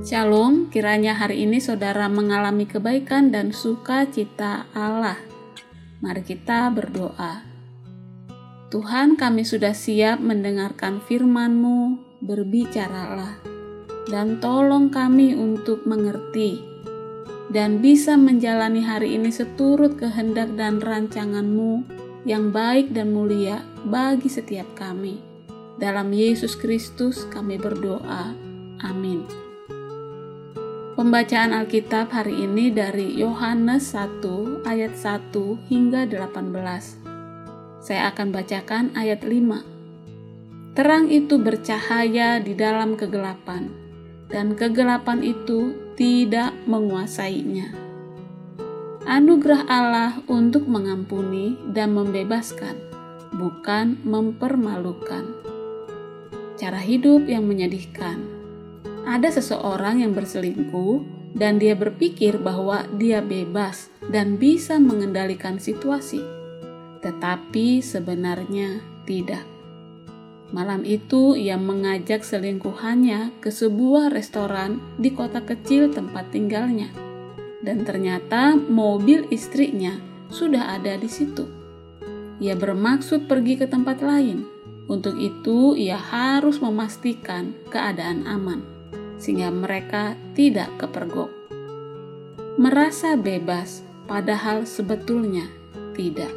Shalom, kiranya hari ini saudara mengalami kebaikan dan sukacita Allah. Mari kita berdoa. Tuhan kami sudah siap mendengarkan firman-Mu, berbicaralah, dan tolong kami untuk mengerti, dan bisa menjalani hari ini seturut kehendak dan rancangan-Mu yang baik dan mulia bagi setiap kami. Dalam Yesus Kristus kami berdoa. Amin. Pembacaan Alkitab hari ini dari Yohanes 1 ayat 1 hingga 18. Saya akan bacakan ayat 5. Terang itu bercahaya di dalam kegelapan, dan kegelapan itu tidak menguasainya. Anugerah Allah untuk mengampuni dan membebaskan, bukan mempermalukan. Cara hidup yang menyedihkan ada seseorang yang berselingkuh dan dia berpikir bahwa dia bebas dan bisa mengendalikan situasi. Tetapi sebenarnya tidak. Malam itu ia mengajak selingkuhannya ke sebuah restoran di kota kecil tempat tinggalnya. Dan ternyata mobil istrinya sudah ada di situ. Ia bermaksud pergi ke tempat lain. Untuk itu, ia harus memastikan keadaan aman sehingga mereka tidak kepergok. Merasa bebas, padahal sebetulnya tidak.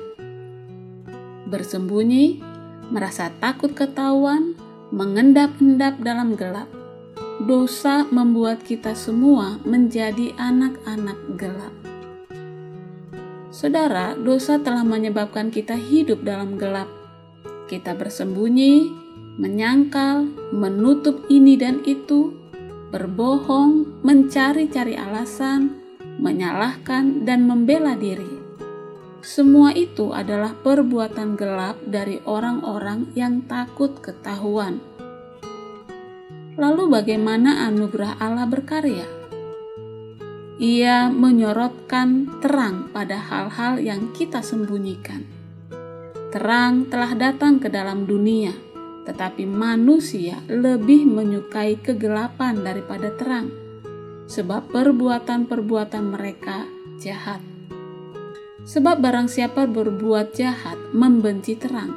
Bersembunyi, merasa takut ketahuan, mengendap-endap dalam gelap. Dosa membuat kita semua menjadi anak-anak gelap. Saudara, dosa telah menyebabkan kita hidup dalam gelap. Kita bersembunyi, menyangkal, menutup ini dan itu, berbohong, mencari-cari alasan, menyalahkan, dan membela diri. Semua itu adalah perbuatan gelap dari orang-orang yang takut ketahuan. Lalu, bagaimana anugerah Allah berkarya? Ia menyorotkan terang pada hal-hal yang kita sembunyikan. Terang telah datang ke dalam dunia tetapi manusia lebih menyukai kegelapan daripada terang, sebab perbuatan-perbuatan mereka jahat. Sebab barang siapa berbuat jahat membenci terang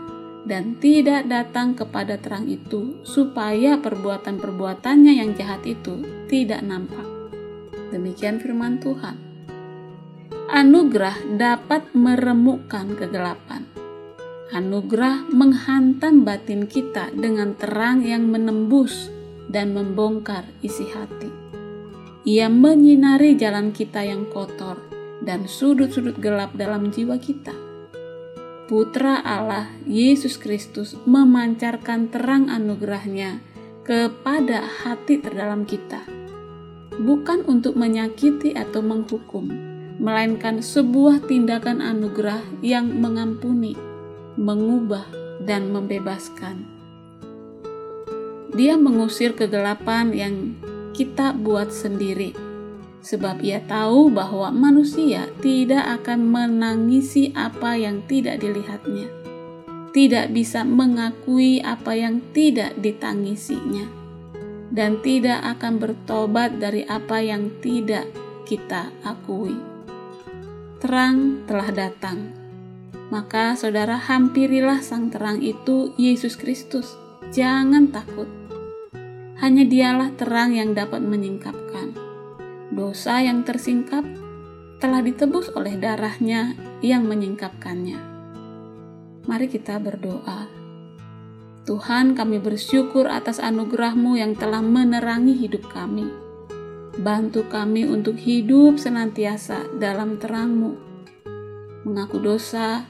dan tidak datang kepada terang itu supaya perbuatan-perbuatannya yang jahat itu tidak nampak. Demikian firman Tuhan. Anugerah dapat meremukkan kegelapan Anugerah menghantam batin kita dengan terang yang menembus dan membongkar isi hati. Ia menyinari jalan kita yang kotor dan sudut-sudut gelap dalam jiwa kita. Putra Allah Yesus Kristus memancarkan terang anugerahnya kepada hati terdalam kita, bukan untuk menyakiti atau menghukum, melainkan sebuah tindakan anugerah yang mengampuni mengubah, dan membebaskan. Dia mengusir kegelapan yang kita buat sendiri, sebab ia tahu bahwa manusia tidak akan menangisi apa yang tidak dilihatnya, tidak bisa mengakui apa yang tidak ditangisinya, dan tidak akan bertobat dari apa yang tidak kita akui. Terang telah datang maka saudara hampirilah sang terang itu Yesus Kristus. Jangan takut. Hanya dialah terang yang dapat menyingkapkan. Dosa yang tersingkap telah ditebus oleh darahnya yang menyingkapkannya. Mari kita berdoa. Tuhan kami bersyukur atas anugerahmu yang telah menerangi hidup kami. Bantu kami untuk hidup senantiasa dalam terangmu mengaku dosa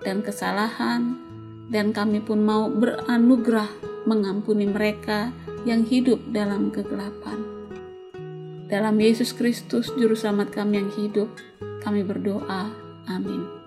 dan kesalahan, dan kami pun mau beranugerah mengampuni mereka yang hidup dalam kegelapan. Dalam Yesus Kristus, Juru Selamat kami yang hidup, kami berdoa. Amin.